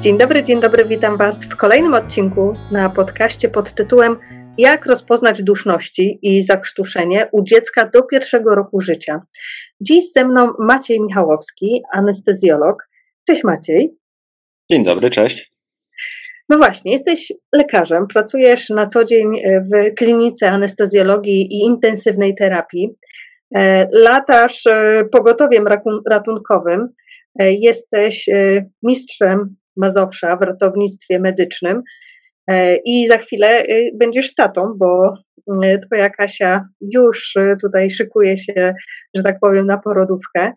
Dzień dobry, dzień dobry, witam Was w kolejnym odcinku na podcaście pod tytułem Jak rozpoznać duszności i zakrztuszenie u dziecka do pierwszego roku życia. Dziś ze mną Maciej Michałowski, anestezjolog. Cześć Maciej. Dzień dobry, cześć. No właśnie, jesteś lekarzem, pracujesz na co dzień w klinice anestezjologii i intensywnej terapii. E, latasz e, pogotowiem ratunkowym, e, jesteś mistrzem Mazowsza w ratownictwie medycznym. E, I za chwilę e, będziesz tatą, bo e, twoja Kasia już tutaj szykuje się, że tak powiem, na porodówkę.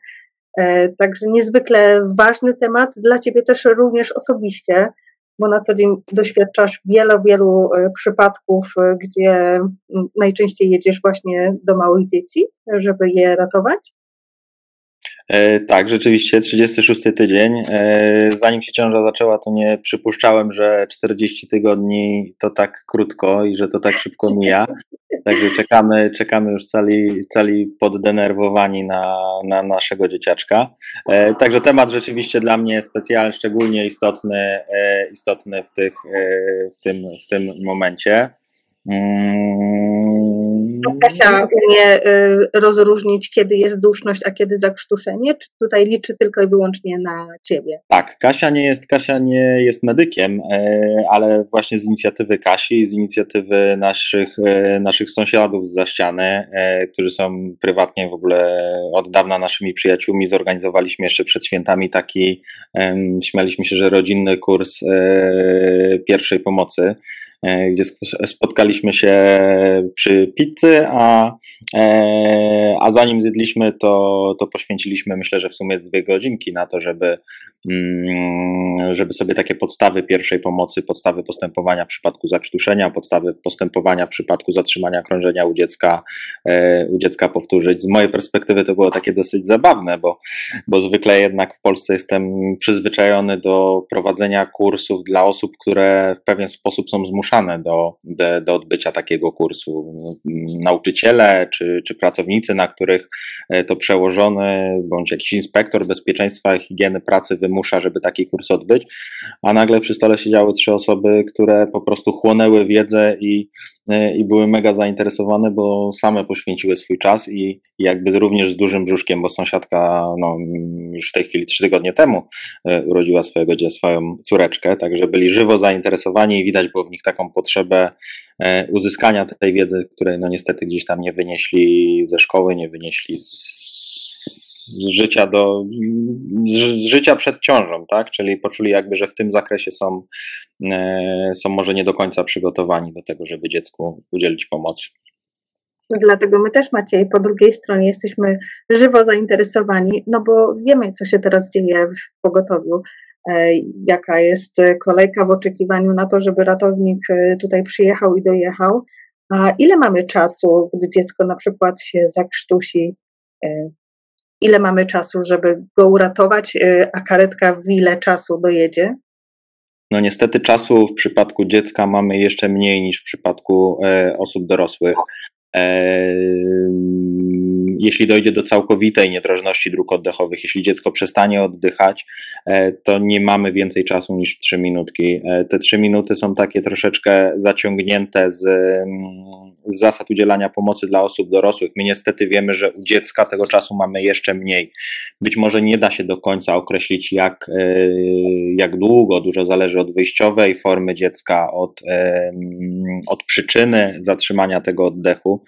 Także niezwykle ważny temat dla ciebie też również osobiście, bo na co dzień doświadczasz wielu, wielu przypadków, gdzie najczęściej jedziesz właśnie do małych dzieci, żeby je ratować. E, tak, rzeczywiście, 36 tydzień. E, zanim się ciąża zaczęła, to nie przypuszczałem, że 40 tygodni to tak krótko i że to tak szybko mija. Także czekamy, czekamy już cali, cali poddenerwowani na, na naszego dzieciaczka. E, także temat rzeczywiście dla mnie specjalny, szczególnie istotny, istotny w, tych, w, tym, w tym momencie. Mm. Kasia umie y, rozróżnić, kiedy jest duszność, a kiedy zakrztuszenie, czy tutaj liczy tylko i wyłącznie na ciebie? Tak, Kasia nie jest, Kasia nie jest medykiem, e, ale właśnie z inicjatywy Kasi, z inicjatywy naszych, e, naszych sąsiadów z za ściany, e, którzy są prywatnie w ogóle od dawna naszymi przyjaciółmi, zorganizowaliśmy jeszcze przed świętami taki, śmialiśmy się, że rodzinny kurs pierwszej pomocy gdzie spotkaliśmy się przy pizzy, a, e, a zanim zjedliśmy, to, to poświęciliśmy myślę, że w sumie dwie godzinki na to, żeby, mm, żeby sobie takie podstawy pierwszej pomocy, podstawy postępowania w przypadku zakrztuszenia, podstawy postępowania w przypadku zatrzymania krążenia u dziecka, e, u dziecka powtórzyć. Z mojej perspektywy to było takie dosyć zabawne, bo, bo zwykle jednak w Polsce jestem przyzwyczajony do prowadzenia kursów dla osób, które w pewien sposób są zmuszone do, do, do odbycia takiego kursu. Nauczyciele czy, czy pracownicy, na których e, to przełożony bądź jakiś inspektor bezpieczeństwa i higieny pracy wymusza, żeby taki kurs odbyć, a nagle przy stole siedziały trzy osoby, które po prostu chłonęły wiedzę i, i były mega zainteresowane, bo same poświęciły swój czas i jakby również z dużym brzuszkiem, bo sąsiadka no, już w tej chwili trzy tygodnie temu e, urodziła swojego swoją córeczkę, także byli żywo zainteresowani i widać było w nich taką taką potrzebę e, uzyskania tej wiedzy, której no niestety gdzieś tam nie wynieśli ze szkoły, nie wynieśli z, z życia do, z życia przed ciążą, tak? Czyli poczuli jakby, że w tym zakresie są, e, są może nie do końca przygotowani do tego, żeby dziecku udzielić pomocy. Dlatego my też, Maciej, po drugiej stronie jesteśmy żywo zainteresowani, no bo wiemy, co się teraz dzieje w pogotowiu. E, jaka jest kolejka w oczekiwaniu na to, żeby ratownik e, tutaj przyjechał i dojechał. A ile mamy czasu, gdy dziecko na przykład się zakrztusi? E, ile mamy czasu, żeby go uratować, a karetka w ile czasu dojedzie? No niestety czasu w przypadku dziecka mamy jeszcze mniej niż w przypadku osób dorosłych jeśli dojdzie do całkowitej niedrożności dróg oddechowych, jeśli dziecko przestanie oddychać, e, to nie mamy więcej czasu niż 3 minutki. E, te 3 minuty są takie troszeczkę zaciągnięte z, mm, z zasad udzielania pomocy dla osób dorosłych. My niestety wiemy, że u dziecka tego czasu mamy jeszcze mniej. Być może nie da się do końca określić, jak, e, jak długo, dużo zależy od wyjściowej formy dziecka, od, od przyczyny zatrzymania tego oddechu.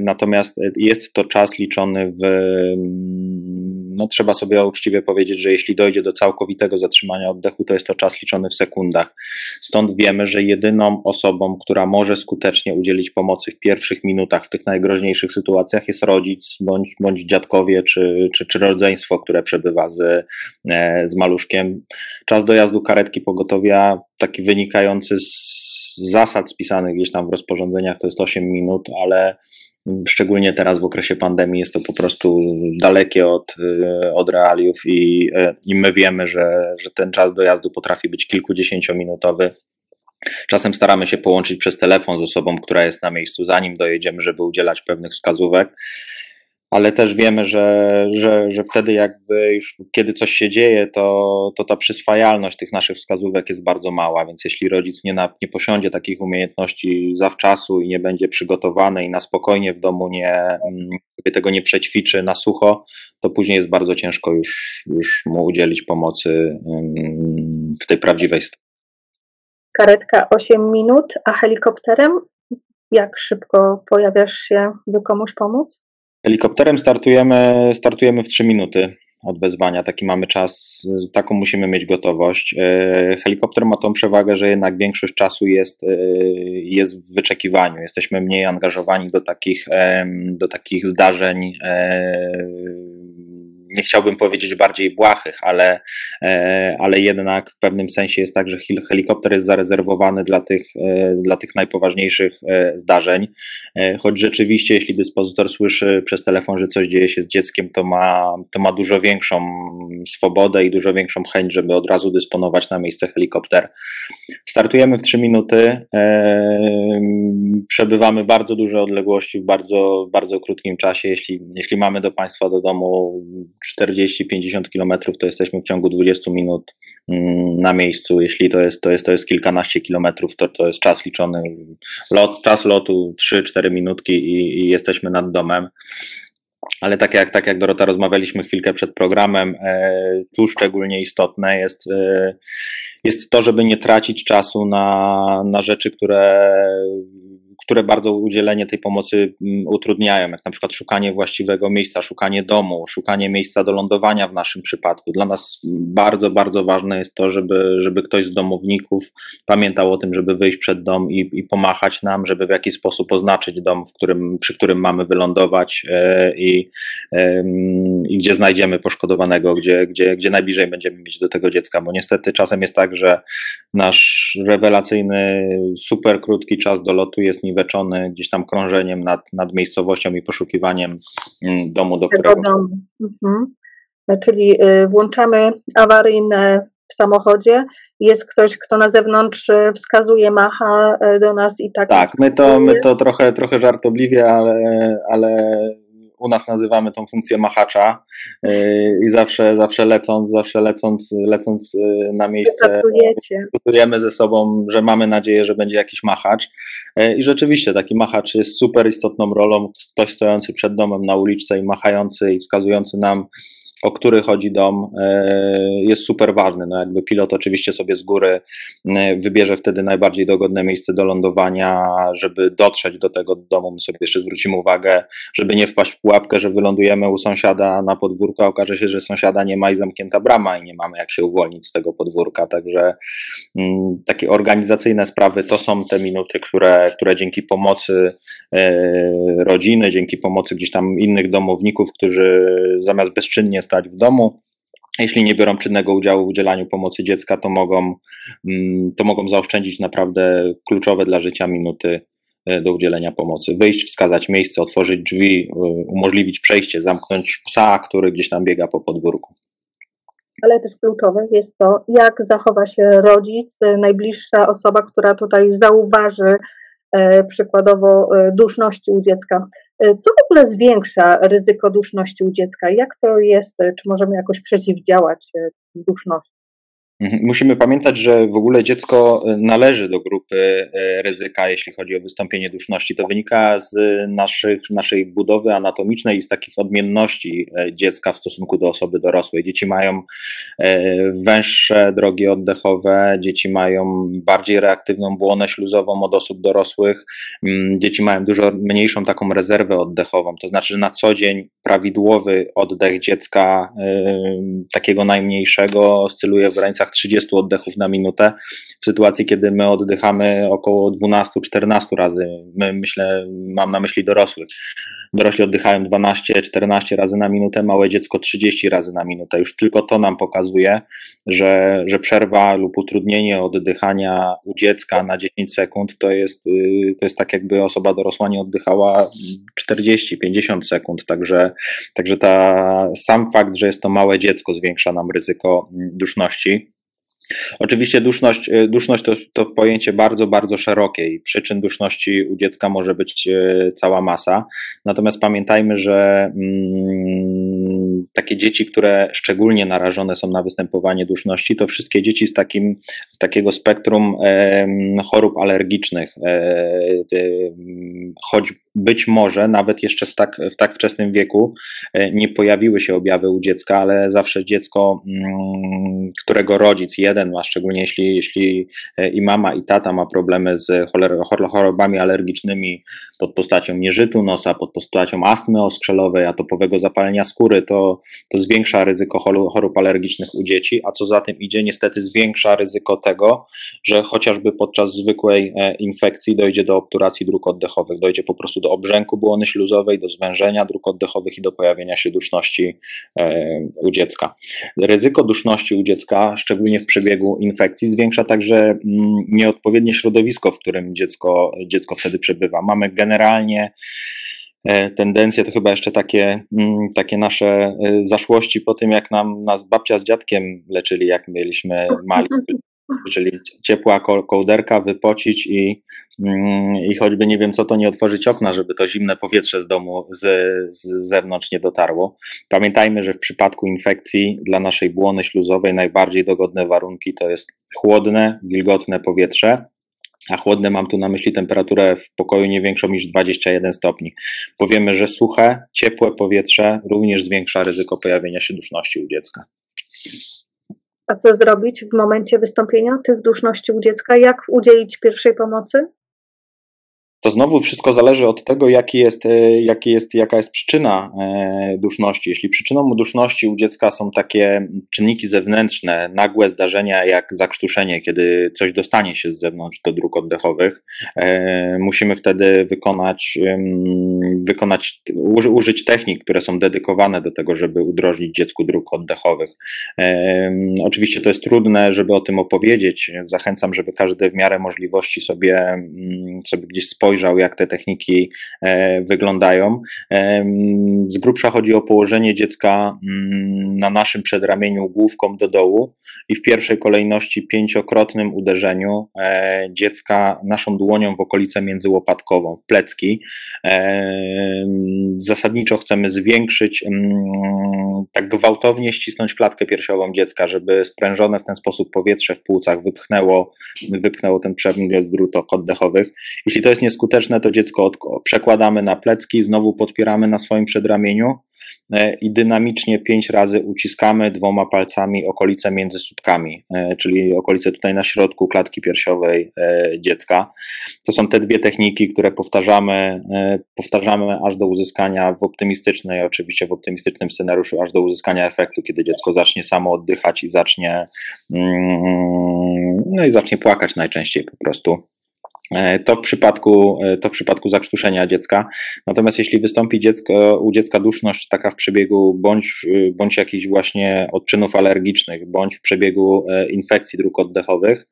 Natomiast jest to czas liczony w. No, trzeba sobie uczciwie powiedzieć, że jeśli dojdzie do całkowitego zatrzymania oddechu, to jest to czas liczony w sekundach. Stąd wiemy, że jedyną osobą, która może skutecznie udzielić pomocy w pierwszych minutach, w tych najgroźniejszych sytuacjach, jest rodzic bądź, bądź dziadkowie, czy, czy, czy rodzeństwo, które przebywa z, e, z maluszkiem. Czas dojazdu karetki pogotowia, taki wynikający z zasad spisanych gdzieś tam w rozporządzeniach, to jest 8 minut, ale Szczególnie teraz w okresie pandemii jest to po prostu dalekie od, e, od realiów i, e, i my wiemy, że, że ten czas dojazdu potrafi być kilkudziesięciominutowy. Czasem staramy się połączyć przez telefon z osobą, która jest na miejscu, zanim dojedziemy, żeby udzielać pewnych wskazówek. Ale też wiemy, że, że, że wtedy jakby już kiedy coś się dzieje, to, to ta przyswajalność tych naszych wskazówek jest bardzo mała, więc jeśli rodzic nie, na, nie posiądzie takich umiejętności zawczasu i nie będzie przygotowany i na spokojnie w domu nie, tego nie przećwiczy na sucho, to później jest bardzo ciężko już, już mu udzielić pomocy mm, w tej prawdziwej sytuacji. Karetka 8 minut, a helikopterem jak szybko pojawiasz się, by komuś pomóc? Helikopterem startujemy, startujemy w 3 minuty od wezwania. Taki mamy czas, taką musimy mieć gotowość. E, helikopter ma tą przewagę, że jednak większość czasu jest, e, jest w wyczekiwaniu. Jesteśmy mniej angażowani do takich, do takich zdarzeń nie chciałbym powiedzieć bardziej błahych, ale, e, ale jednak w pewnym sensie jest tak, że helikopter jest zarezerwowany dla tych, e, dla tych najpoważniejszych e, zdarzeń. Choć rzeczywiście, jeśli dyspozytor słyszy przez telefon, że coś dzieje się z dzieckiem, to ma, to ma dużo większą swobodę i dużo większą chęć, żeby od razu dysponować na miejsce helikopter. Startujemy w 3 minuty. Przebywamy bardzo duże odległości w bardzo, bardzo krótkim czasie. Jeśli, jeśli mamy do Państwa do domu 40-50 kilometrów, to jesteśmy w ciągu 20 minut mm, na miejscu. Jeśli to jest, to jest, to jest kilkanaście kilometrów, to, to jest czas liczony, lot, czas lotu 3-4 minutki i, i jesteśmy nad domem. Ale tak jak, tak jak Dorota rozmawialiśmy chwilkę przed programem, e, tu szczególnie istotne jest, e, jest to, żeby nie tracić czasu na, na rzeczy, które które bardzo udzielenie tej pomocy mm, utrudniają, jak na przykład szukanie właściwego miejsca, szukanie domu, szukanie miejsca do lądowania w naszym przypadku. Dla nas bardzo, bardzo ważne jest to, żeby, żeby ktoś z domowników pamiętał o tym, żeby wyjść przed dom i, i pomachać nam, żeby w jakiś sposób oznaczyć dom, w którym, przy którym mamy wylądować e, i, i gdzie znajdziemy poszkodowanego, gdzie, gdzie, gdzie najbliżej będziemy mieć do tego dziecka, bo niestety czasem jest tak, że nasz rewelacyjny, super krótki czas do lotu jest niewydolny ubezpieczony gdzieś tam krążeniem nad, nad miejscowością i poszukiwaniem mm, domu, do którego... Domu. Mhm. Czyli y, włączamy awaryjne w samochodzie, jest ktoś, kto na zewnątrz y, wskazuje, macha y, do nas i tak. Tak, my to, my to trochę, trochę żartobliwie, ale, ale u nas nazywamy tą funkcję machacza yy, i zawsze, zawsze lecąc, zawsze lecąc, lecąc yy, na miejsce dyskutujemy ze sobą, że mamy nadzieję, że będzie jakiś machacz. Yy, i rzeczywiście taki machacz jest super istotną rolą, ktoś stojący przed domem na uliczce i machający i wskazujący nam o który chodzi dom, e, jest super ważny. No jakby pilot oczywiście sobie z góry e, wybierze wtedy najbardziej dogodne miejsce do lądowania, żeby dotrzeć do tego domu. My sobie jeszcze zwrócimy uwagę, żeby nie wpaść w pułapkę, że wylądujemy u sąsiada na podwórku, a okaże się, że sąsiada nie ma i zamknięta brama i nie mamy jak się uwolnić z tego podwórka. Także mm, takie organizacyjne sprawy to są te minuty, które, które dzięki pomocy e, rodziny, dzięki pomocy gdzieś tam innych domowników, którzy zamiast bezczynnie w domu. Jeśli nie biorą czynnego udziału w udzielaniu pomocy dziecka, to mogą, mm, to mogą zaoszczędzić naprawdę kluczowe dla życia minuty e, do udzielenia pomocy. Wyjść, wskazać miejsce, otworzyć drzwi, e, umożliwić przejście, zamknąć psa, który gdzieś tam biega po podwórku. Ale też kluczowe jest to, jak zachowa się rodzic, najbliższa osoba, która tutaj zauważy E, przykładowo e, duszności u dziecka. E, co w ogóle zwiększa ryzyko duszności u dziecka? Jak to jest? Czy możemy jakoś przeciwdziałać duszności? Mhm. Musimy pamiętać, że w ogóle dziecko e, należy do grupy e, ryzyka, jeśli chodzi o wystąpienie duszności. To wynika z naszych, naszej budowy anatomicznej i z takich odmienności e, dziecka w stosunku do osoby dorosłej. Dzieci mają węższe drogi oddechowe, dzieci mają bardziej reaktywną błonę śluzową od osób dorosłych, mm, dzieci mają dużo mniejszą taką rezerwę oddechową. To znaczy, na co dzień prawidłowy oddech dziecka, takiego najmniejszego, oscyluje w granicach 30 oddechów na minutę, w sytuacji, kiedy my oddychamy około 12-14 razy. My, myślę, mam na myśli dorosłych. Dorośli oddychają 12-14 razy na minutę, małe dziecko 30 razy na minutę. Już tylko to nam pokazuje, że, że przerwa lub utrudnienie oddychania u dziecka na 10 sekund to jest, y, to jest tak, jakby osoba dorosła nie oddychała 40-50 sekund. Także, także ta, sam fakt, że jest to małe dziecko, zwiększa nam ryzyko duszności. Oczywiście duszność, e, duszność to, to pojęcie bardzo, bardzo szerokie i przyczyn duszności u dziecka może być e, cała masa. Natomiast pamiętajmy, że mm, takie dzieci, które szczególnie narażone są na występowanie duszności, to wszystkie dzieci z, takim, z takiego spektrum chorób alergicznych, e, choć być może nawet jeszcze w tak, w tak wczesnym wieku e, nie pojawiły się objawy u dziecka, ale zawsze dziecko, mm, którego rodzic, jeden ma, szczególnie jeśli, jeśli e, i mama, i tata ma problemy z chorobami alergicznymi pod postacią nieżytu nosa, pod postacią astmy oskrzelowej, atopowego zapalenia skóry, to, to zwiększa ryzyko chorób alergicznych u dzieci, a co za tym idzie, niestety zwiększa ryzyko tego, że chociażby podczas zwykłej e, infekcji dojdzie do obturacji dróg oddechowych, dojdzie po prostu do obrzęku błony śluzowej, do zwężenia dróg oddechowych i do pojawienia się duszności e, u dziecka. Ryzyko duszności u dziecka, szczególnie w przebiegu infekcji, zwiększa także mm, nieodpowiednie środowisko, w którym dziecko, dziecko wtedy przebywa. Mamy generalnie tendencje, to chyba jeszcze takie, mm, takie nasze e, zaszłości po tym, jak nam nas babcia z dziadkiem leczyli, jak mieliśmy mali, czyli ciepła kołderka, wypocić i, mm, i choćby nie wiem co, to nie otworzyć okna, żeby to zimne powietrze z domu, z, z zewnątrz nie dotarło. Pamiętajmy, że w przypadku infekcji dla naszej błony śluzowej najbardziej dogodne warunki to jest chłodne, wilgotne powietrze, a chłodne mam tu na myśli temperaturę w pokoju nie większą niż 21 stopni. Powiemy, że suche, ciepłe powietrze również zwiększa ryzyko pojawienia się duszności u dziecka. A co zrobić w momencie wystąpienia tych duszności u dziecka? Jak udzielić pierwszej pomocy? To znowu wszystko zależy od tego, jaki jest, e, jaki jest, jaka jest przyczyna e, duszności. Jeśli przyczyną duszności u dziecka są takie czynniki zewnętrzne, nagłe zdarzenia jak zakrztuszenie, kiedy coś dostanie się z zewnątrz do dróg oddechowych, e, musimy wtedy wykonać, wykonać użyć technik, które są dedykowane do tego, żeby udrożnić dziecku dróg oddechowych. Oczywiście to jest trudne, żeby o tym opowiedzieć. Zachęcam, żeby każdy w miarę możliwości sobie, sobie gdzieś spojrzał spojrzał, jak te techniki e, wyglądają. Z grubsza chodzi o położenie dziecka mm, na naszym przedramieniu główką do dołu i w pierwszej kolejności pięciokrotnym uderzeniu e, dziecka naszą dłonią w okolicę międzyłopatkową, w plecki. Zasadniczo chcemy zwiększyć, mm, tak gwałtownie ścisnąć klatkę piersiową dziecka, żeby sprężone w ten sposób powietrze w płucach wypchnęło, wypchnęło ten przewód z dróg oddechowych. Jeśli to jest nieskuteczne, skuteczne, to dziecko przekładamy na plecki, znowu podpieramy na swoim przedramieniu e, i dynamicznie pięć razy uciskamy dwoma palcami okolice między sutkami, e, czyli okolice tutaj na środku klatki piersiowej e, dziecka. To są te dwie techniki, które powtarzamy, powtarzamy aż do uzyskania w optymistycznej, oczywiście w optymistycznym scenariuszu, aż do uzyskania efektu, kiedy dziecko zacznie samo oddychać i zacznie, mm, no i zacznie płakać najczęściej po prostu. E, to w przypadku, e, to w przypadku zakrztuszenia dziecka. Natomiast jeśli wystąpi dziecko, u dziecka duszność taka w przebiegu bądź, e, bądź jakichś właśnie odczynów alergicznych, bądź w przebiegu infekcji dróg oddechowych,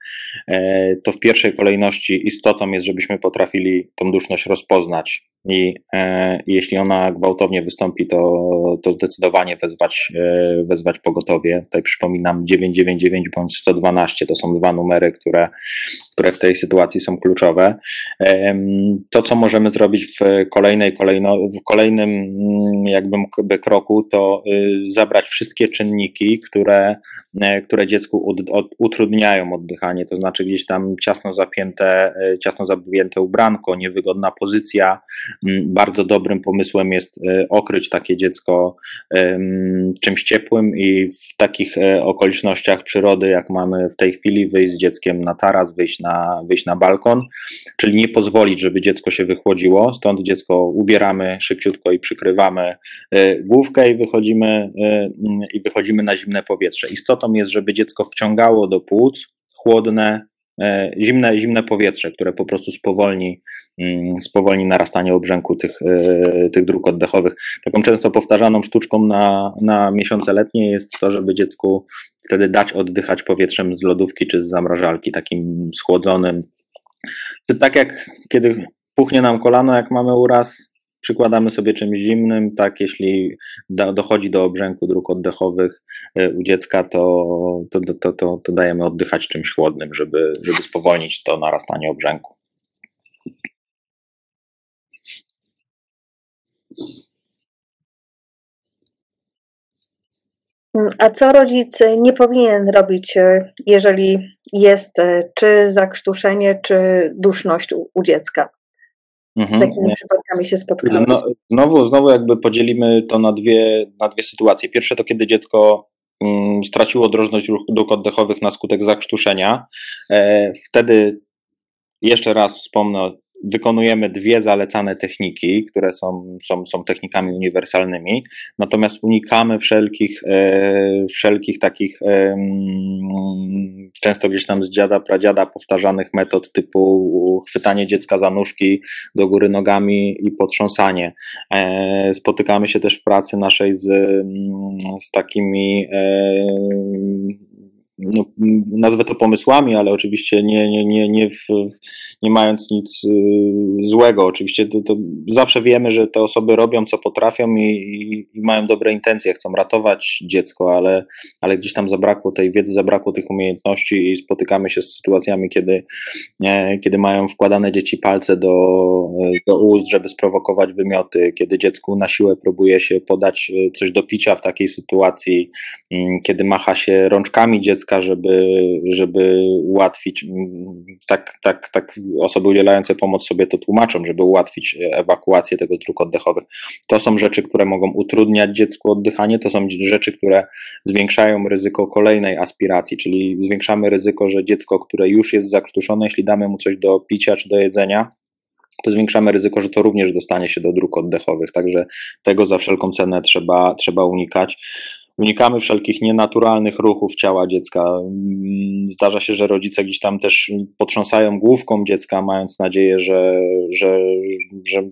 to w pierwszej kolejności istotą jest, żebyśmy potrafili tą duszność rozpoznać i e, jeśli ona gwałtownie wystąpi, to, to zdecydowanie wezwać, e, wezwać pogotowie. Tutaj przypominam 999 bądź 112 to są dwa numery, które, które w tej sytuacji są kluczowe. E, to, co możemy zrobić w kolejnej, kolejno, w kolejnym mm, jakby kroku, to y, zabrać wszystkie czynniki, które, e, które dziecku od, utrudniają oddychanie, to znaczy gdzieś tam ciasno zapięte, e, ciasno zapięte ubranko, niewygodna pozycja, bardzo dobrym pomysłem jest e, okryć takie dziecko czymś ciepłym i w takich e, okolicznościach przyrody, jak mamy w tej chwili, wyjść z dzieckiem na taras, wyjść na, wyjść na balkon, czyli nie pozwolić, żeby dziecko się wychłodziło. Stąd dziecko ubieramy szybciutko i przykrywamy e, główkę i wychodzimy, i wychodzimy na zimne powietrze. Istotą jest, żeby dziecko wciągało do płuc chłodne, zimne, zimne powietrze, które po prostu spowolni, mm, spowolni narastanie obrzęku tych, e, tych dróg oddechowych. Taką często powtarzaną sztuczką na, na miesiące letnie jest to, żeby dziecku wtedy dać oddychać powietrzem z lodówki czy z zamrażalki, takim schłodzonym. Tak jak kiedy puchnie nam kolano, jak mamy uraz, przykładamy sobie czymś zimnym, tak, jeśli dochodzi do obrzęku dróg oddechowych u dziecka, to, to, to, to, to dajemy oddychać czymś chłodnym, żeby, żeby spowolnić to narastanie obrzęku. A co rodzic nie powinien robić, e, jeżeli jest e, czy zakrztuszenie, czy duszność u, u dziecka? Mhm. Z jakimi przypadkami się spotkamy? No, znowu, znowu jakby podzielimy to na dwie, na dwie sytuacje. Pierwsze to kiedy dziecko mm, straciło drożność dróg oddechowych na skutek zakrztuszenia. E, wtedy jeszcze raz wspomnę wykonujemy dwie zalecane techniki, które są, są, są technikami uniwersalnymi, natomiast unikamy wszelkich, e, wszelkich takich e, często gdzieś tam z dziada, pradziada powtarzanych metod typu chwytanie dziecka za nóżki do góry nogami i potrząsanie. E, spotykamy się też w pracy naszej z, z takimi e, no, nazwę to pomysłami, ale oczywiście nie, nie, nie, nie, w, nie mając nic y, złego. Oczywiście to, to zawsze wiemy, że te osoby robią co potrafią i, i, mają dobre intencje, chcą ratować dziecko, ale, ale gdzieś tam zabrakło tej wiedzy, zabrakło tych umiejętności i spotykamy się z sytuacjami, kiedy, e, kiedy mają wkładane dzieci palce do, do ust, żeby sprowokować wymioty, kiedy dziecku na siłę próbuje się podać e, coś do picia w takiej sytuacji, mm, kiedy macha się rączkami dziecka, dziecka, żeby, żeby ułatwić, tak, tak, tak osoby udzielające pomoc sobie to tłumaczą, żeby ułatwić ewakuację tego dróg oddechowych. To są rzeczy, które mogą utrudniać dziecku oddychanie, to są rzeczy, które zwiększają ryzyko kolejnej aspiracji, czyli zwiększamy ryzyko, że dziecko, które już jest zakrztuszone, jeśli damy mu coś do picia czy do jedzenia, to zwiększamy ryzyko, że to również dostanie się do dróg oddechowych. Także tego za wszelką cenę trzeba, trzeba unikać. Unikamy wszelkich nienaturalnych ruchów ciała dziecka. Mm, zdarza się, że rodzice gdzieś tam też potrząsają główką dziecka, mając nadzieję, że, że, że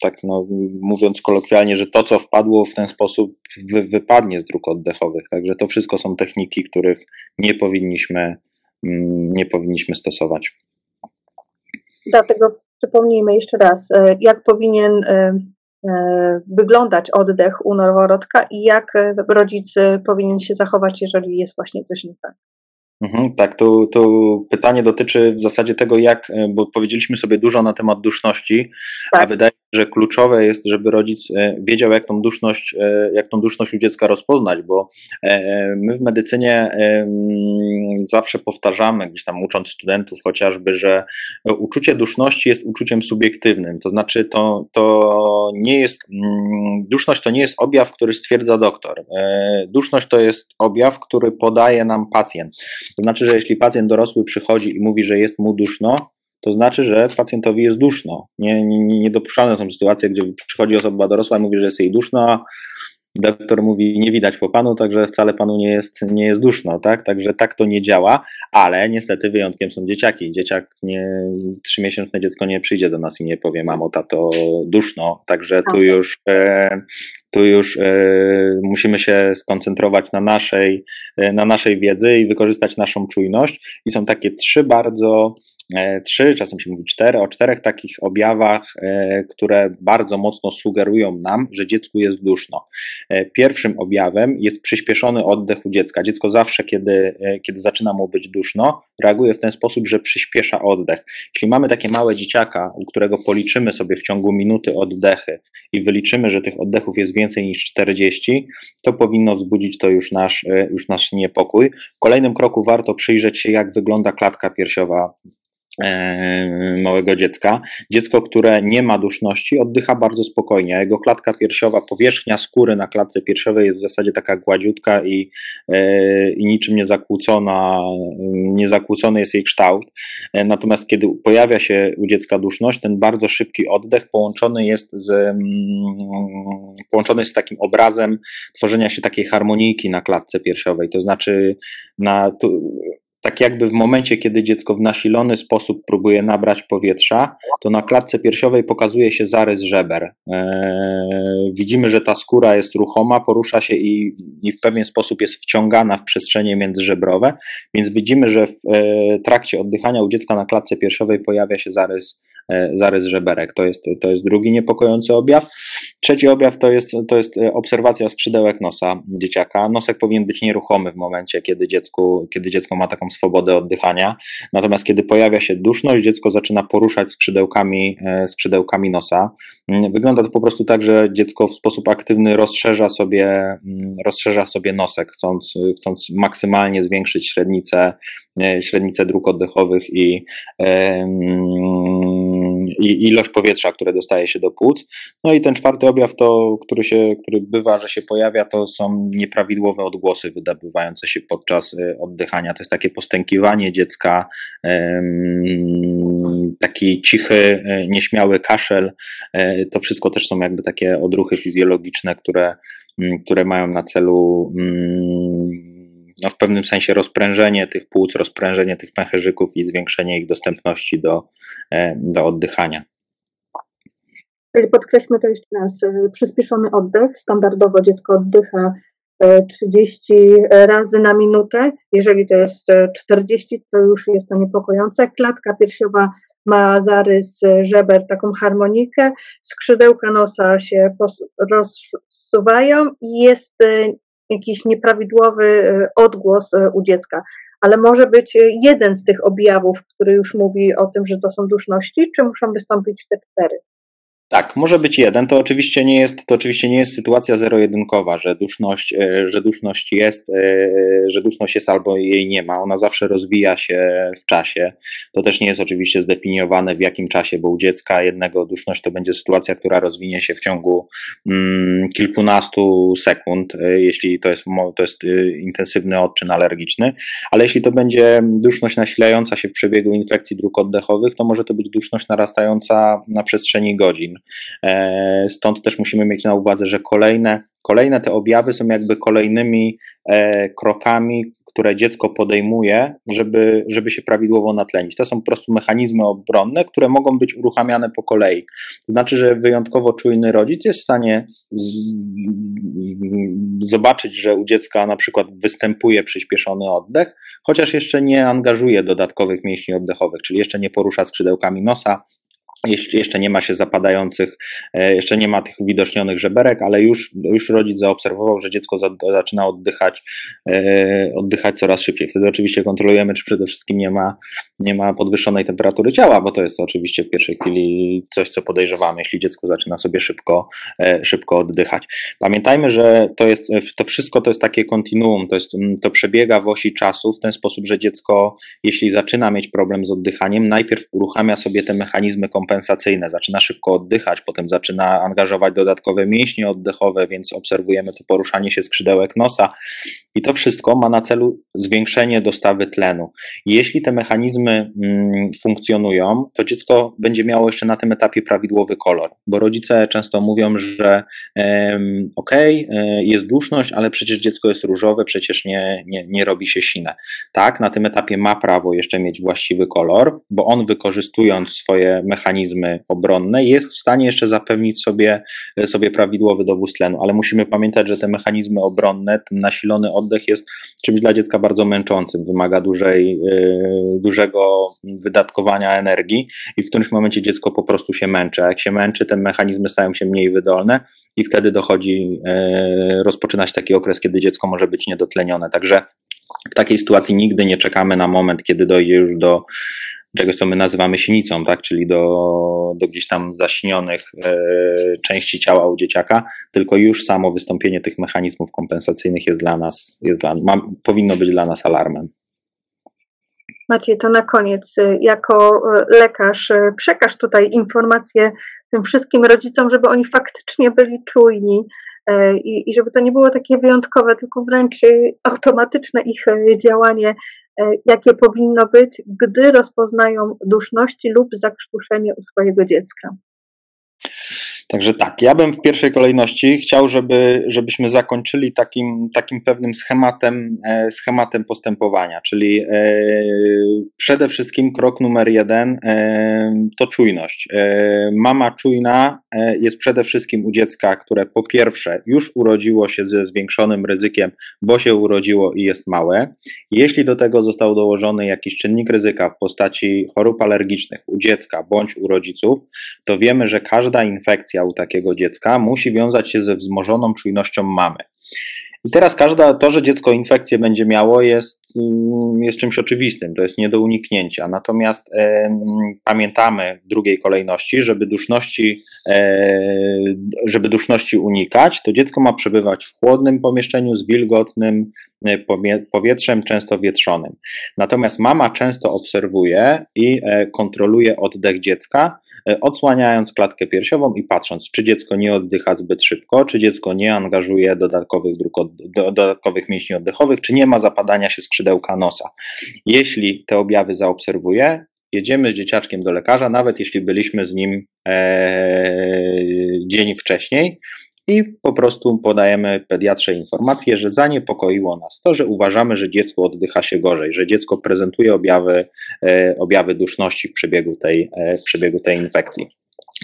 tak no, mówiąc kolokwialnie, że to, co wpadło w ten sposób, wy, wypadnie z dróg oddechowych. Także to wszystko są techniki, których nie powinniśmy, mm, nie powinniśmy stosować. Dlatego przypomnijmy jeszcze raz, e, jak powinien E, wyglądać oddech u noworodka i jak e, rodzic e, powinien się zachować, jeżeli jest właśnie coś nie tak. Mhm, tak, to, to pytanie dotyczy w zasadzie tego, jak, e, bo powiedzieliśmy sobie dużo na temat duszności, tak. a wydaje się, że kluczowe jest, żeby rodzic e, wiedział, jak tą duszność, e, jak tą duszność u dziecka rozpoznać, bo my w medycynie zawsze powtarzamy, gdzieś tam ucząc studentów chociażby, że uczucie duszności jest uczuciem subiektywnym, to znaczy to, to nie jest, mm, duszność to nie jest objaw, który stwierdza doktor. Duszność to jest objaw, który podaje nam pacjent. To znaczy, że jeśli pacjent dorosły przychodzi i mówi, że jest mu duszno, to znaczy, że pacjentowi jest duszno. Nie, nie, niedopuszczalne są sytuacje, gdzie przychodzi osoba dorosła i mówi, że jest jej duszno, doktor mówi, nie widać po panu, także wcale panu nie jest, nie jest duszno, tak? Także tak to nie działa, ale niestety wyjątkiem są dzieciaki. Dzieciak, nie, trzymiesięczne dziecko nie przyjdzie do nas i nie powie, mamo, tato, duszno, także tu już, e, tu już e, musimy się skoncentrować na naszej, e, na naszej wiedzy i wykorzystać naszą czujność i są takie trzy bardzo trzy, czasem się mówi cztery, o czterech takich objawach, e, które bardzo mocno sugerują nam, że dziecku jest duszno. E, pierwszym objawem jest przyspieszony oddech u dziecka. Dziecko zawsze, kiedy, kiedy zaczyna mu być duszno, reaguje w ten sposób, że przyspiesza oddech. Jeśli mamy takie małe dzieciaka, u którego policzymy sobie w ciągu minuty oddechy i wyliczymy, że tych oddechów jest więcej niż 40, to powinno wzbudzić to już nasz, już nasz niepokój. W kolejnym kroku warto przyjrzeć się, jak wygląda klatka piersiowa E, małego dziecka. Dziecko, które nie ma duszności, oddycha bardzo spokojnie. Jego klatka piersiowa, powierzchnia skóry na klatce piersiowej jest w zasadzie taka gładziutka i, e, i niczym nie zakłócona, nie jest jej kształt. E, natomiast kiedy pojawia się u dziecka duszność, ten bardzo szybki oddech połączony jest z, mm, połączony jest z takim obrazem tworzenia się takiej harmonijki na klatce piersiowej. To znaczy, na, tak jakby w momencie, kiedy dziecko w nasilony sposób próbuje nabrać powietrza, to na klatce piersiowej pokazuje się zarys żeber. Eee, widzimy, że ta skóra jest ruchoma, porusza się i, i, w pewien sposób jest wciągana w przestrzenie międzyżebrowe, więc widzimy, że w e, trakcie oddychania u dziecka na klatce piersiowej pojawia się zarys zarys żeberek. To jest, to jest drugi niepokojący objaw. Trzeci objaw to jest, to jest obserwacja skrzydełek nosa dzieciaka. Nosek powinien być nieruchomy w momencie, kiedy, dziecku, kiedy dziecko ma taką swobodę oddychania. Natomiast kiedy pojawia się duszność, dziecko zaczyna poruszać skrzydełkami, skrzydełkami nosa. Mm, wygląda to po prostu tak, że dziecko w sposób aktywny rozszerza sobie, mm, rozszerza sobie nosek, chcąc, chcąc maksymalnie zwiększyć średnicę, e, średnicę dróg oddechowych i, i ilość powietrza, które dostaje się do płuc. No i ten czwarty objaw, to, który, się, który bywa, że się pojawia, to są nieprawidłowe odgłosy wydobywające się podczas e, oddychania. To jest takie postękiwanie dziecka, taki cichy, e, nieśmiały kaszel. To wszystko też są jakby takie odruchy fizjologiczne, które, które mają na celu no, w pewnym sensie rozprężenie tych płuc, rozprężenie tych pęcherzyków i zwiększenie ich dostępności do, e, do oddychania. Podkreślmy to jeszcze raz. E, przyspieszony oddech. Standardowo dziecko oddycha 30 e, razy na minutę. Jeżeli to jest 40, to już jest to niepokojące. Klatka piersiowa ma zarys żeber, taką harmonikę. Skrzydełka nosa się rozsuwają i jest jakiś nieprawidłowy e, odgłos e, u dziecka, ale może być jeden z tych objawów, który już mówi o tym, że to są duszności, czy muszą wystąpić te cztery? Tak, może być jeden. To oczywiście nie jest, to oczywiście nie jest sytuacja zero-jedynkowa, że duszność, e, że duszność jest, e, że duszność jest albo jej nie ma. Ona zawsze rozwija się w czasie. To też nie jest oczywiście zdefiniowane w jakim czasie, bo u dziecka jednego duszność to będzie sytuacja, która rozwinie się w ciągu mm, kilkunastu sekund, e, jeśli to jest, to jest intensywny odczyn alergiczny, ale jeśli to będzie duszność nasilająca się w przebiegu infekcji dróg oddechowych, to może to być duszność narastająca na przestrzeni godzin. E, stąd też musimy mieć na uwadze, że kolejne, kolejne te objawy są jakby kolejnymi e, krokami, które dziecko podejmuje, żeby, żeby się prawidłowo natlenić. To są po prostu mechanizmy obronne, które mogą być uruchamiane po kolei. To znaczy, że wyjątkowo czujny rodzic jest w stanie z, zobaczyć, że u dziecka na przykład występuje przyspieszony oddech, chociaż jeszcze nie angażuje dodatkowych mięśni oddechowych, czyli jeszcze nie porusza skrzydełkami nosa, jeszcze nie ma się zapadających, e, jeszcze nie ma tych uwidocznionych żeberek, ale już, już rodzic zaobserwował, że dziecko zaczyna oddychać, e, oddychać coraz szybciej. Wtedy oczywiście kontrolujemy, czy przede wszystkim nie ma, nie ma podwyższonej temperatury ciała, bo to jest oczywiście w pierwszej chwili coś, co podejrzewamy, jeśli dziecko zaczyna sobie szybko, e, szybko oddychać. Pamiętajmy, że to, jest, to wszystko to jest takie kontinuum, to, jest, to przebiega w osi czasu w ten sposób, że dziecko, jeśli zaczyna mieć problem z oddychaniem, najpierw uruchamia sobie te mechanizmy kompensacyjne, kompensacyjne, zaczyna szybko oddychać, potem zaczyna angażować dodatkowe mięśnie oddechowe, więc obserwujemy to poruszanie się skrzydełek nosa i to wszystko ma na celu zwiększenie dostawy tlenu. jeśli te mechanizmy mm, funkcjonują, to dziecko będzie miało jeszcze na tym etapie prawidłowy kolor, bo rodzice często mówią, że okej, okay, e, jest duszność, ale przecież dziecko jest różowe, przecież nie, nie, nie robi się sine. Tak, na tym etapie ma prawo jeszcze mieć właściwy kolor, bo on wykorzystując swoje mechanizmy, mechanizmy obronne, jest w stanie jeszcze zapewnić sobie, sobie prawidłowy dowóz tlenu, ale musimy pamiętać, że te mechanizmy obronne, ten nasilony oddech jest czymś dla dziecka bardzo męczącym, wymaga dużej, yy, dużego wydatkowania energii i w którymś momencie dziecko po prostu się męczy. A jak się męczy, te mechanizmy stają się mniej wydolne i wtedy dochodzi, yy, rozpoczyna się taki okres, kiedy dziecko może być niedotlenione. Także w takiej sytuacji nigdy nie czekamy na moment, kiedy dojdzie już do czegoś, co my nazywamy sinicą, tak? czyli do, do gdzieś tam zaśnionych e, części ciała u dzieciaka, tylko już samo wystąpienie tych mechanizmów kompensacyjnych jest dla nas, jest dla, ma, powinno być dla nas alarmem. Maciej, to na koniec, jako e, lekarz, e, przekaż tutaj informacje tym wszystkim rodzicom, żeby oni faktycznie byli czujni e, i, i żeby to nie było takie wyjątkowe, tylko wręcz automatyczne ich działanie jakie powinno być, gdy rozpoznają duszności lub zakrztuszenie u swojego dziecka. Także tak, ja bym w pierwszej kolejności chciał, żeby, żebyśmy zakończyli takim, takim pewnym schematem, e, schematem postępowania, czyli e, przede wszystkim krok numer jeden e, to czujność. Mama czujna jest przede wszystkim u dziecka, które po pierwsze już urodziło się ze zwiększonym ryzykiem, bo się urodziło i jest małe. Jeśli do tego został dołożony jakiś czynnik ryzyka w postaci chorób alergicznych u dziecka bądź u rodziców, to wiemy, że każda infekcja u takiego dziecka musi wiązać się ze wzmożoną czujnością mamy. I teraz każda, to, że dziecko infekcję będzie miało, jest, mm, jest czymś oczywistym, to jest nie do uniknięcia. Natomiast e, pamiętamy w drugiej kolejności, żeby duszności, e, żeby duszności unikać, to dziecko ma przebywać w chłodnym pomieszczeniu z wilgotnym e, powietrzem, często wietrzonym. Natomiast mama często obserwuje i e, kontroluje oddech dziecka, odsłaniając klatkę piersiową i patrząc, czy dziecko nie oddycha zbyt szybko, czy dziecko nie angażuje dodatkowych, dróg od, dodatkowych mięśni oddechowych, czy nie ma zapadania się skrzydełka nosa. Jeśli te objawy zaobserwuje, jedziemy z dzieciaczkiem do lekarza, nawet jeśli byliśmy z nim e, dzień wcześniej, i po prostu podajemy pediatrze informację, że zaniepokoiło nas to, że uważamy, że dziecko oddycha się gorzej, że dziecko prezentuje objawy, e, objawy duszności w przebiegu tej, e, w przebiegu tej infekcji.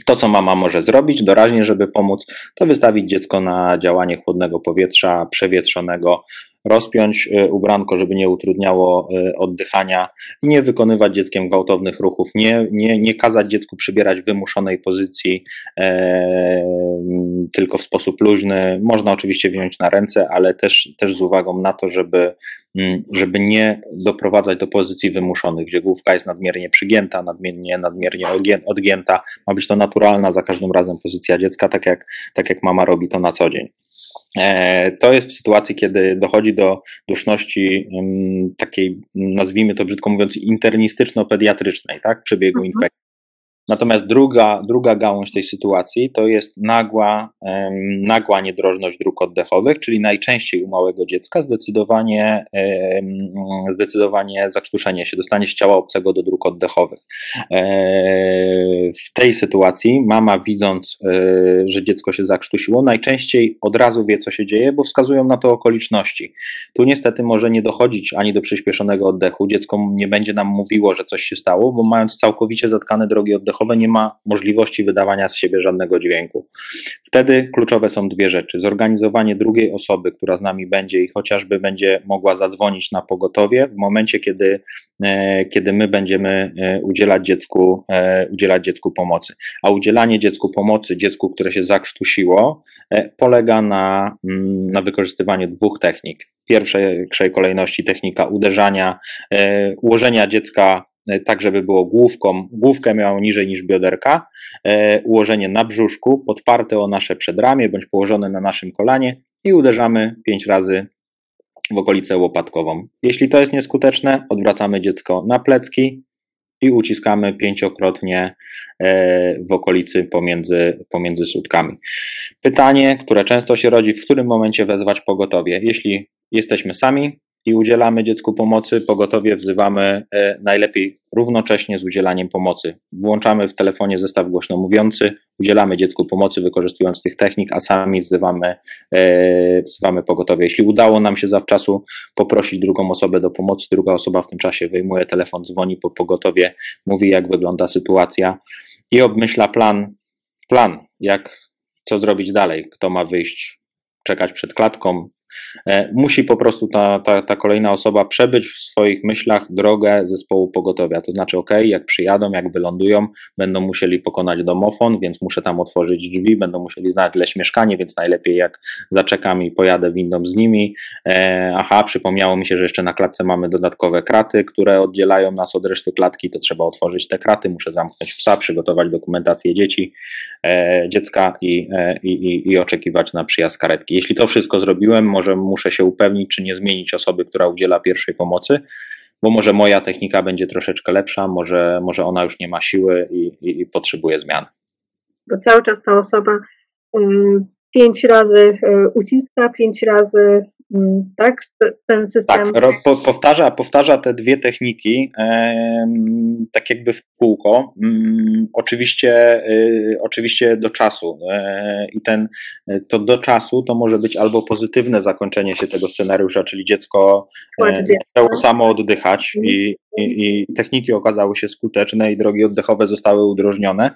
To, co mama może zrobić doraźnie, żeby pomóc, to wystawić dziecko na działanie chłodnego powietrza, przewietrzonego, rozpiąć e, ubranko, żeby nie utrudniało oddychania nie wykonywać dzieckiem gwałtownych ruchów, nie, nie, nie kazać dziecku przybierać wymuszonej pozycji tylko w sposób luźny. Można oczywiście wziąć na ręce, ale też, też z uwagą na to, żeby, mm, żeby nie doprowadzać do pozycji wymuszonych, gdzie główka jest nadmiernie przygięta, nadmiernie, nadmiernie odgięta. Ma być to naturalna za każdym razem pozycja dziecka, tak jak, tak jak mama robi to na co dzień. E, to jest w sytuacji, kiedy dochodzi do duszności takiej, nazwijmy to brzydko mówiąc, internistyczno-pediatrycznej, tak, przebiegu mhm. infekcji. Natomiast druga, druga gałąź tej sytuacji to jest nagła, nagła niedrożność dróg oddechowych, czyli najczęściej u małego dziecka zdecydowanie, zdecydowanie zakrztuszenie się, dostanie się ciała obcego do dróg oddechowych. E, w tej sytuacji mama widząc, e, że dziecko się zakrztusiło, najczęściej od razu wie, co się dzieje, bo wskazują na to okoliczności. Tu niestety może nie dochodzić ani do przyspieszonego oddechu, dziecko nie będzie nam mówiło, że coś się stało, bo mając całkowicie zatkane drogi oddechowe, nie ma możliwości wydawania z siebie żadnego dźwięku. Wtedy kluczowe są dwie rzeczy: zorganizowanie drugiej osoby, która z nami będzie i chociażby będzie mogła zadzwonić na pogotowie w momencie, kiedy, e, kiedy my będziemy e, udzielać dziecku, e, udzielać dziecku pomocy. A udzielanie dziecku pomocy, dziecku, które się zakrztusiło, polega na, mm, na wykorzystywaniu dwóch technik. W pierwszej kolejności technika uderzania, ułożenia dziecka tak żeby było główką, główkę miało niżej niż bioderka, e, ułożenie na brzuszku, podparte o nasze przedramię bądź położone na naszym kolanie i uderzamy pięć razy w okolicę łopatkową. Jeśli to jest nieskuteczne, odwracamy dziecko na plecki i uciskamy pięciokrotnie e, w okolicy pomiędzy, pomiędzy sutkami. Pytanie, które często się rodzi, w którym momencie wezwać pogotowie? Jeśli jesteśmy sami, i udzielamy dziecku pomocy, pogotowie wzywamy e, najlepiej równocześnie z udzielaniem pomocy. Włączamy w telefonie zestaw głośno mówiący, udzielamy dziecku pomocy wykorzystując tych technik, a sami wzywamy, e, wzywamy pogotowie. Jeśli udało nam się zawczasu poprosić drugą osobę do pomocy, druga osoba w tym czasie wyjmuje telefon, dzwoni po pogotowie, mówi jak wygląda sytuacja i obmyśla plan, plan jak, co zrobić dalej, kto ma wyjść, czekać przed klatką, musi po prostu ta, ta, ta kolejna osoba przebyć w swoich myślach drogę zespołu pogotowia. To znaczy, ok, jak przyjadą, jak wylądują, będą musieli pokonać domofon, więc muszę tam otworzyć drzwi, będą musieli znaleźć mieszkanie, więc najlepiej jak zaczekam i pojadę windą z nimi. E, aha, przypomniało mi się, że jeszcze na klatce mamy dodatkowe kraty, które oddzielają nas od reszty klatki, to trzeba otworzyć te kraty, muszę zamknąć psa, przygotować dokumentację dzieci, e, dziecka i, e, i, i, i oczekiwać na przyjazd karetki. Jeśli to wszystko zrobiłem, może muszę się upewnić, czy nie zmienić osoby, która udziela pierwszej pomocy, bo może moja technika będzie troszeczkę lepsza, może, może ona już nie ma siły i, i, i potrzebuje zmian. Bo cały czas ta osoba y, pięć razy y, uciska, pięć razy tak? Ten system. Tak, powtarza, powtarza te dwie techniki, tak jakby w kółko. Mm, oczywiście, y, oczywiście do czasu. E, I ten, to do czasu to może być albo pozytywne zakończenie się tego scenariusza, czyli dziecko e, zaczęło samo oddychać mhm. i, i, techniki okazały się skuteczne i drogi oddechowe zostały udrożnione,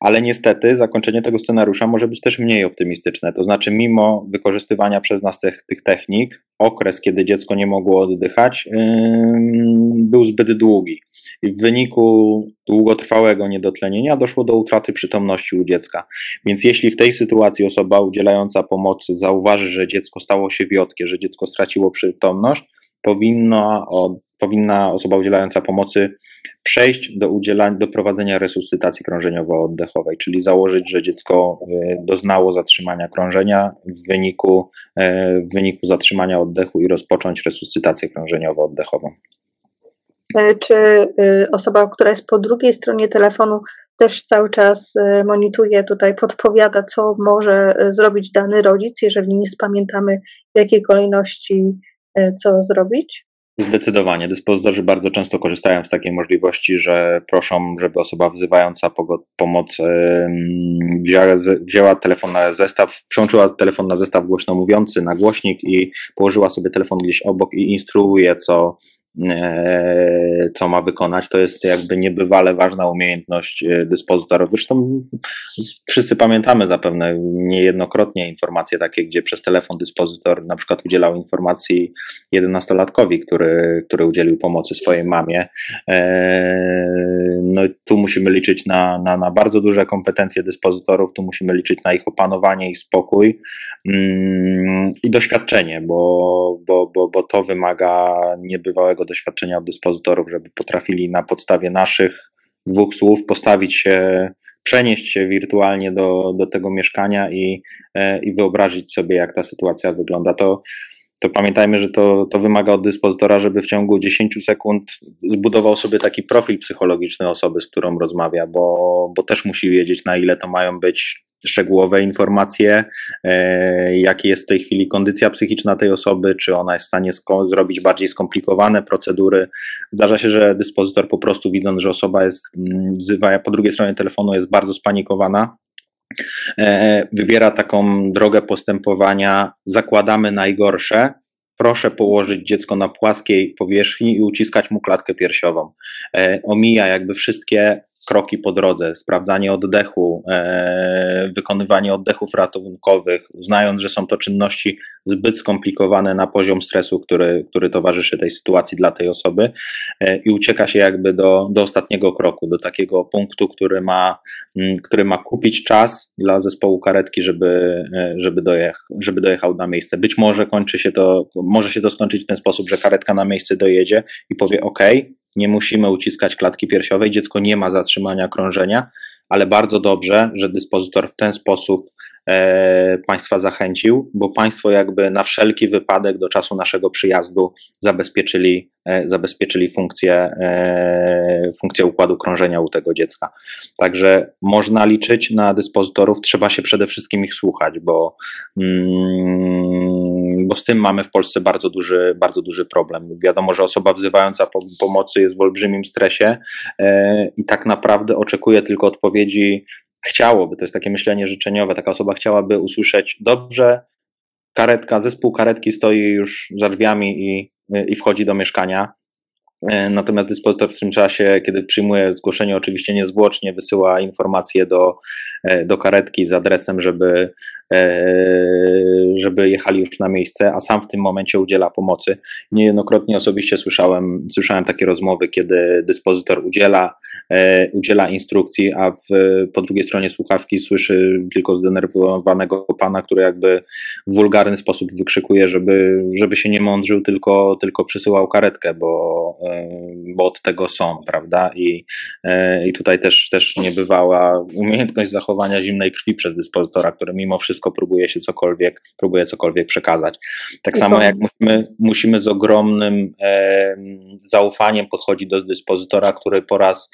ale niestety zakończenie tego scenariusza może być też mniej optymistyczne. To znaczy, mimo wykorzystywania przez nas tych, tych technik, okres, kiedy dziecko nie mogło oddychać, yy, był zbyt długi. I w wyniku długotrwałego niedotlenienia doszło do utraty przytomności u dziecka. Więc jeśli w tej sytuacji osoba udzielająca pomocy zauważy, że dziecko stało się wiotkie, że dziecko straciło przytomność, powinno od powinna osoba udzielająca pomocy przejść do, udzielania, do prowadzenia resuscytacji krążeniowo-oddechowej, czyli założyć, że dziecko e, doznało zatrzymania krążenia w wyniku, e, w wyniku zatrzymania oddechu i rozpocząć resuscytację krążeniowo-oddechową. E, czy osoba, która jest po drugiej stronie telefonu, też cały czas monitoruje tutaj, podpowiada, co może zrobić dany rodzic, jeżeli nie spamiętamy, w jakiej kolejności co zrobić? Zdecydowanie. Dyspozytorzy bardzo często korzystają z takiej możliwości, że proszą, żeby osoba wzywająca pomoc wzięła, telefon na zestaw, przełączyła telefon na zestaw głośno mówiący, na głośnik i położyła sobie telefon gdzieś obok i instruuje, co, co ma wykonać. To jest jakby niebywale ważna umiejętność e, dyspozytorów. Zresztą wszyscy pamiętamy zapewne niejednokrotnie informacje takie, gdzie przez telefon dyspozytor na przykład udzielał informacji jedenastolatkowi, który, który udzielił pomocy swojej mamie. E, no tu musimy liczyć na, na, na bardzo duże kompetencje dyspozytorów, tu musimy liczyć na ich opanowanie i spokój mm, i doświadczenie, bo, bo, bo, bo to wymaga niebywałego doświadczenia od dyspozytorów, żeby potrafili na podstawie naszych dwóch słów postawić się, przenieść się wirtualnie do, do tego mieszkania i, e, i wyobrazić sobie, jak ta sytuacja wygląda. To, to pamiętajmy, że to, to wymaga od dyspozytora, żeby w ciągu 10 sekund zbudował sobie taki profil psychologiczny osoby, z którą rozmawia, bo, bo też musi wiedzieć, na ile to mają być szczegółowe informacje, e, jaka jest w tej chwili kondycja psychiczna tej osoby, czy ona jest w stanie zrobić bardziej skomplikowane procedury. Zdarza się, że dyspozytor po prostu widząc, że osoba jest, mm, wzywa, po drugiej stronie telefonu jest bardzo spanikowana, e, wybiera taką drogę postępowania, zakładamy najgorsze, proszę położyć dziecko na płaskiej powierzchni i uciskać mu klatkę piersiową. E, omija jakby wszystkie kroki po drodze, sprawdzanie oddechu, e, wykonywanie oddechów ratunkowych, uznając, że są to czynności zbyt skomplikowane na poziom stresu, który, który towarzyszy tej sytuacji dla tej osoby e, i ucieka się jakby do, do ostatniego kroku, do takiego punktu, który ma, m, który ma kupić czas dla zespołu karetki, żeby, e, żeby, dojech, żeby dojechał na miejsce. Być może kończy się to, może się to skończyć w ten sposób, że karetka na miejsce dojedzie i powie OK, nie musimy uciskać klatki piersiowej, dziecko nie ma zatrzymania krążenia, ale bardzo dobrze, że dyspozytor w ten sposób e, Państwa zachęcił, bo Państwo jakby na wszelki wypadek do czasu naszego przyjazdu zabezpieczyli, e, zabezpieczyli funkcję, e, funkcję układu krążenia u tego dziecka. Także można liczyć na dyspozytorów, trzeba się przede wszystkim ich słuchać, bo mm, bo z tym mamy w Polsce bardzo duży, bardzo duży problem. Wiadomo, że osoba wzywająca po, pomocy jest w olbrzymim stresie e, i tak naprawdę oczekuje tylko odpowiedzi, chciałoby, to jest takie myślenie życzeniowe, taka osoba chciałaby usłyszeć, dobrze, karetka, zespół karetki stoi już za drzwiami i, i wchodzi do mieszkania. E, natomiast dyspozytor w tym czasie, kiedy przyjmuje zgłoszenie, oczywiście niezwłocznie wysyła informacje do, e, do karetki z adresem, żeby E, żeby jechali już na miejsce, a sam w tym momencie udziela pomocy. Niejednokrotnie osobiście słyszałem, słyszałem takie rozmowy, kiedy dyspozytor udziela, udziela instrukcji, a w, po drugiej stronie słuchawki słyszy tylko zdenerwowanego pana, który jakby w wulgarny sposób wykrzykuje, żeby, żeby się nie mądrzył, tylko, tylko przysyłał karetkę, bo, e, bo od tego są, prawda? I, i tutaj też, też niebywała umiejętność zachowania zimnej krwi przez dyspozytora, który mimo wszystko wszystko próbuje się cokolwiek, próbuje cokolwiek przekazać. Tak samo jak musimy, musimy z ogromnym e, zaufaniem podchodzić do dyspozytora, który po raz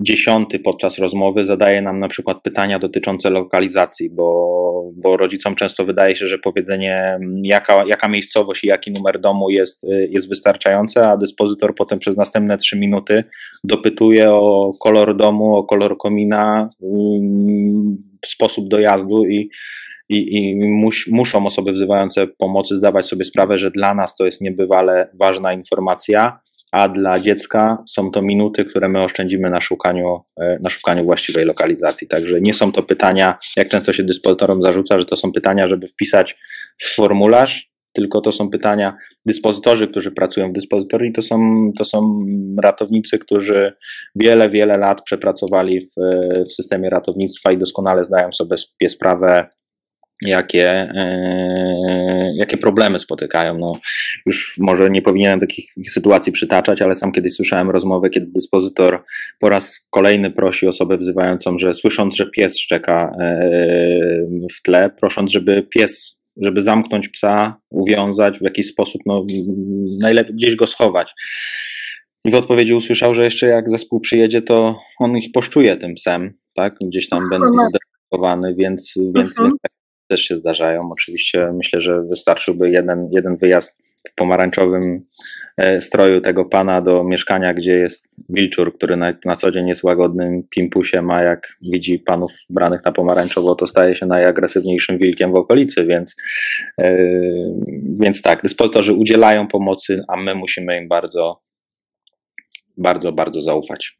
dziesiąty podczas rozmowy zadaje nam na przykład pytania dotyczące lokalizacji, bo, bo rodzicom często wydaje się, że powiedzenie jaka, jaka miejscowość i jaki numer domu jest, jest wystarczające, a dyspozytor potem przez następne trzy minuty dopytuje o kolor domu, o kolor komina, mm, sposób dojazdu i i, i mus, muszą osoby wzywające pomocy zdawać sobie sprawę, że dla nas to jest niebywale ważna informacja, a dla dziecka są to minuty, które my oszczędzimy na szukaniu, e, na szukaniu właściwej lokalizacji. Także nie są to pytania, jak często się dyspozytorom zarzuca, że to są pytania, żeby wpisać w formularz, tylko to są pytania dyspozytorzy, którzy pracują w dyspozytorii, to są, to są ratownicy, którzy wiele, wiele lat przepracowali w, w systemie ratownictwa i doskonale zdają sobie sprawę, jakie, e, jakie problemy spotykają. No, już może nie powinienem takich sytuacji przytaczać, ale sam kiedyś słyszałem rozmowę, kiedy dyspozytor po raz kolejny prosi osobę wzywającą, że słysząc, że pies szczeka e, w tle, prosząc, żeby pies, żeby zamknąć psa, uwiązać w jakiś sposób, no, najlepiej gdzieś go schować. I w odpowiedzi usłyszał, że jeszcze jak zespół przyjedzie, to on ich poszczuje tym psem, tak? Gdzieś tam będą zdefiniowany, więc, więc mhm też się zdarzają. Oczywiście myślę, że wystarczyłby jeden, jeden wyjazd w pomarańczowym e, stroju tego pana do mieszkania, gdzie jest wilczur, który na, na co dzień jest łagodnym pimpusiem, a jak widzi panów branych na pomarańczowo, to staje się najagresywniejszym wilkiem w okolicy, więc, yy, więc tak, dyspozytorzy udzielają pomocy, a my musimy im bardzo, bardzo, bardzo zaufać.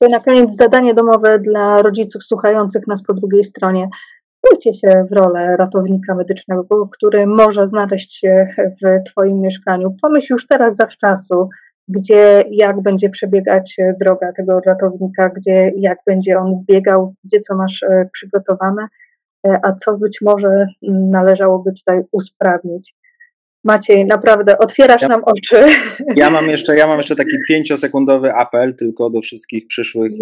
Na koniec zadanie domowe dla rodziców słuchających nas po drugiej stronie wczujcie się w rolę ratownika medycznego, który może znaleźć się w Twoim mieszkaniu. Pomyśl już teraz zawczasu, gdzie, jak będzie przebiegać droga tego ratownika, gdzie, jak będzie on biegał, gdzie co masz e, przygotowane, e, a co być może należałoby tutaj usprawnić. Maciej, naprawdę otwierasz ja, nam oczy. Ja mam jeszcze, ja mam jeszcze taki pięciosekundowy apel tylko do wszystkich przyszłych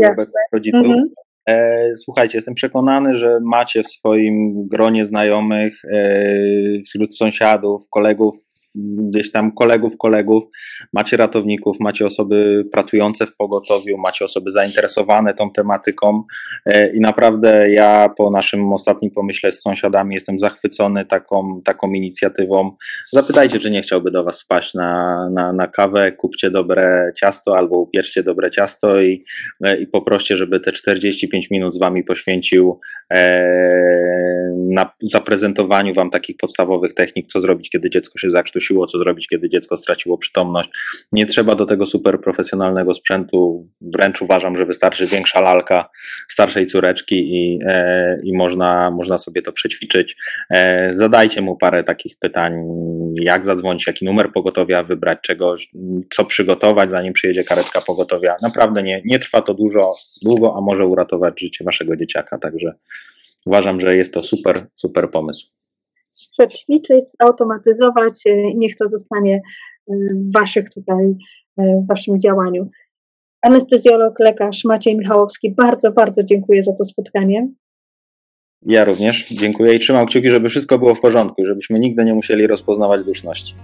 rodziców. Mm -hmm. E, słuchajcie, jestem przekonany, że macie w swoim gronie znajomych, e, wśród sąsiadów, kolegów gdzieś tam kolegów, kolegów, macie ratowników, macie osoby pracujące w pogotowiu, macie osoby zainteresowane tą tematyką. E, i naprawdę ja po naszym ostatnim pomyśle z sąsiadami jestem zachwycony taką, taką inicjatywą. Zapytajcie, czy nie chciałby do Was wpaść na, na, na kawę, kupcie dobre ciasto albo upieczcie dobre ciasto i, e, i poproście, żeby te 45 minut z Wami poświęcił e, na zaprezentowaniu Wam takich podstawowych technik, co zrobić, kiedy dziecko się zakrztusi co zrobić, kiedy dziecko straciło przytomność. Nie trzeba do tego super profesjonalnego sprzętu, wręcz uważam, że wystarczy większa lalka starszej córeczki i, e, i można, można sobie to przećwiczyć. E, zadajcie mu parę takich pytań, jak zadzwonić, jaki numer pogotowia wybrać, czegoś, co przygotować, zanim przyjedzie karetka pogotowia. Naprawdę nie, nie trwa to dużo, długo, a może uratować życie waszego dzieciaka, także uważam, że jest to super, super pomysł przećwiczyć, zautomatyzować, e, niech to zostanie e, w waszych tutaj, e, w waszym działaniu. Anestezjolog, lekarz Maciej Michałowski, bardzo, bardzo dziękuję za to spotkanie. Ja również dziękuję i trzymam kciuki, żeby wszystko było w porządku, żebyśmy nigdy nie musieli rozpoznawać duszności.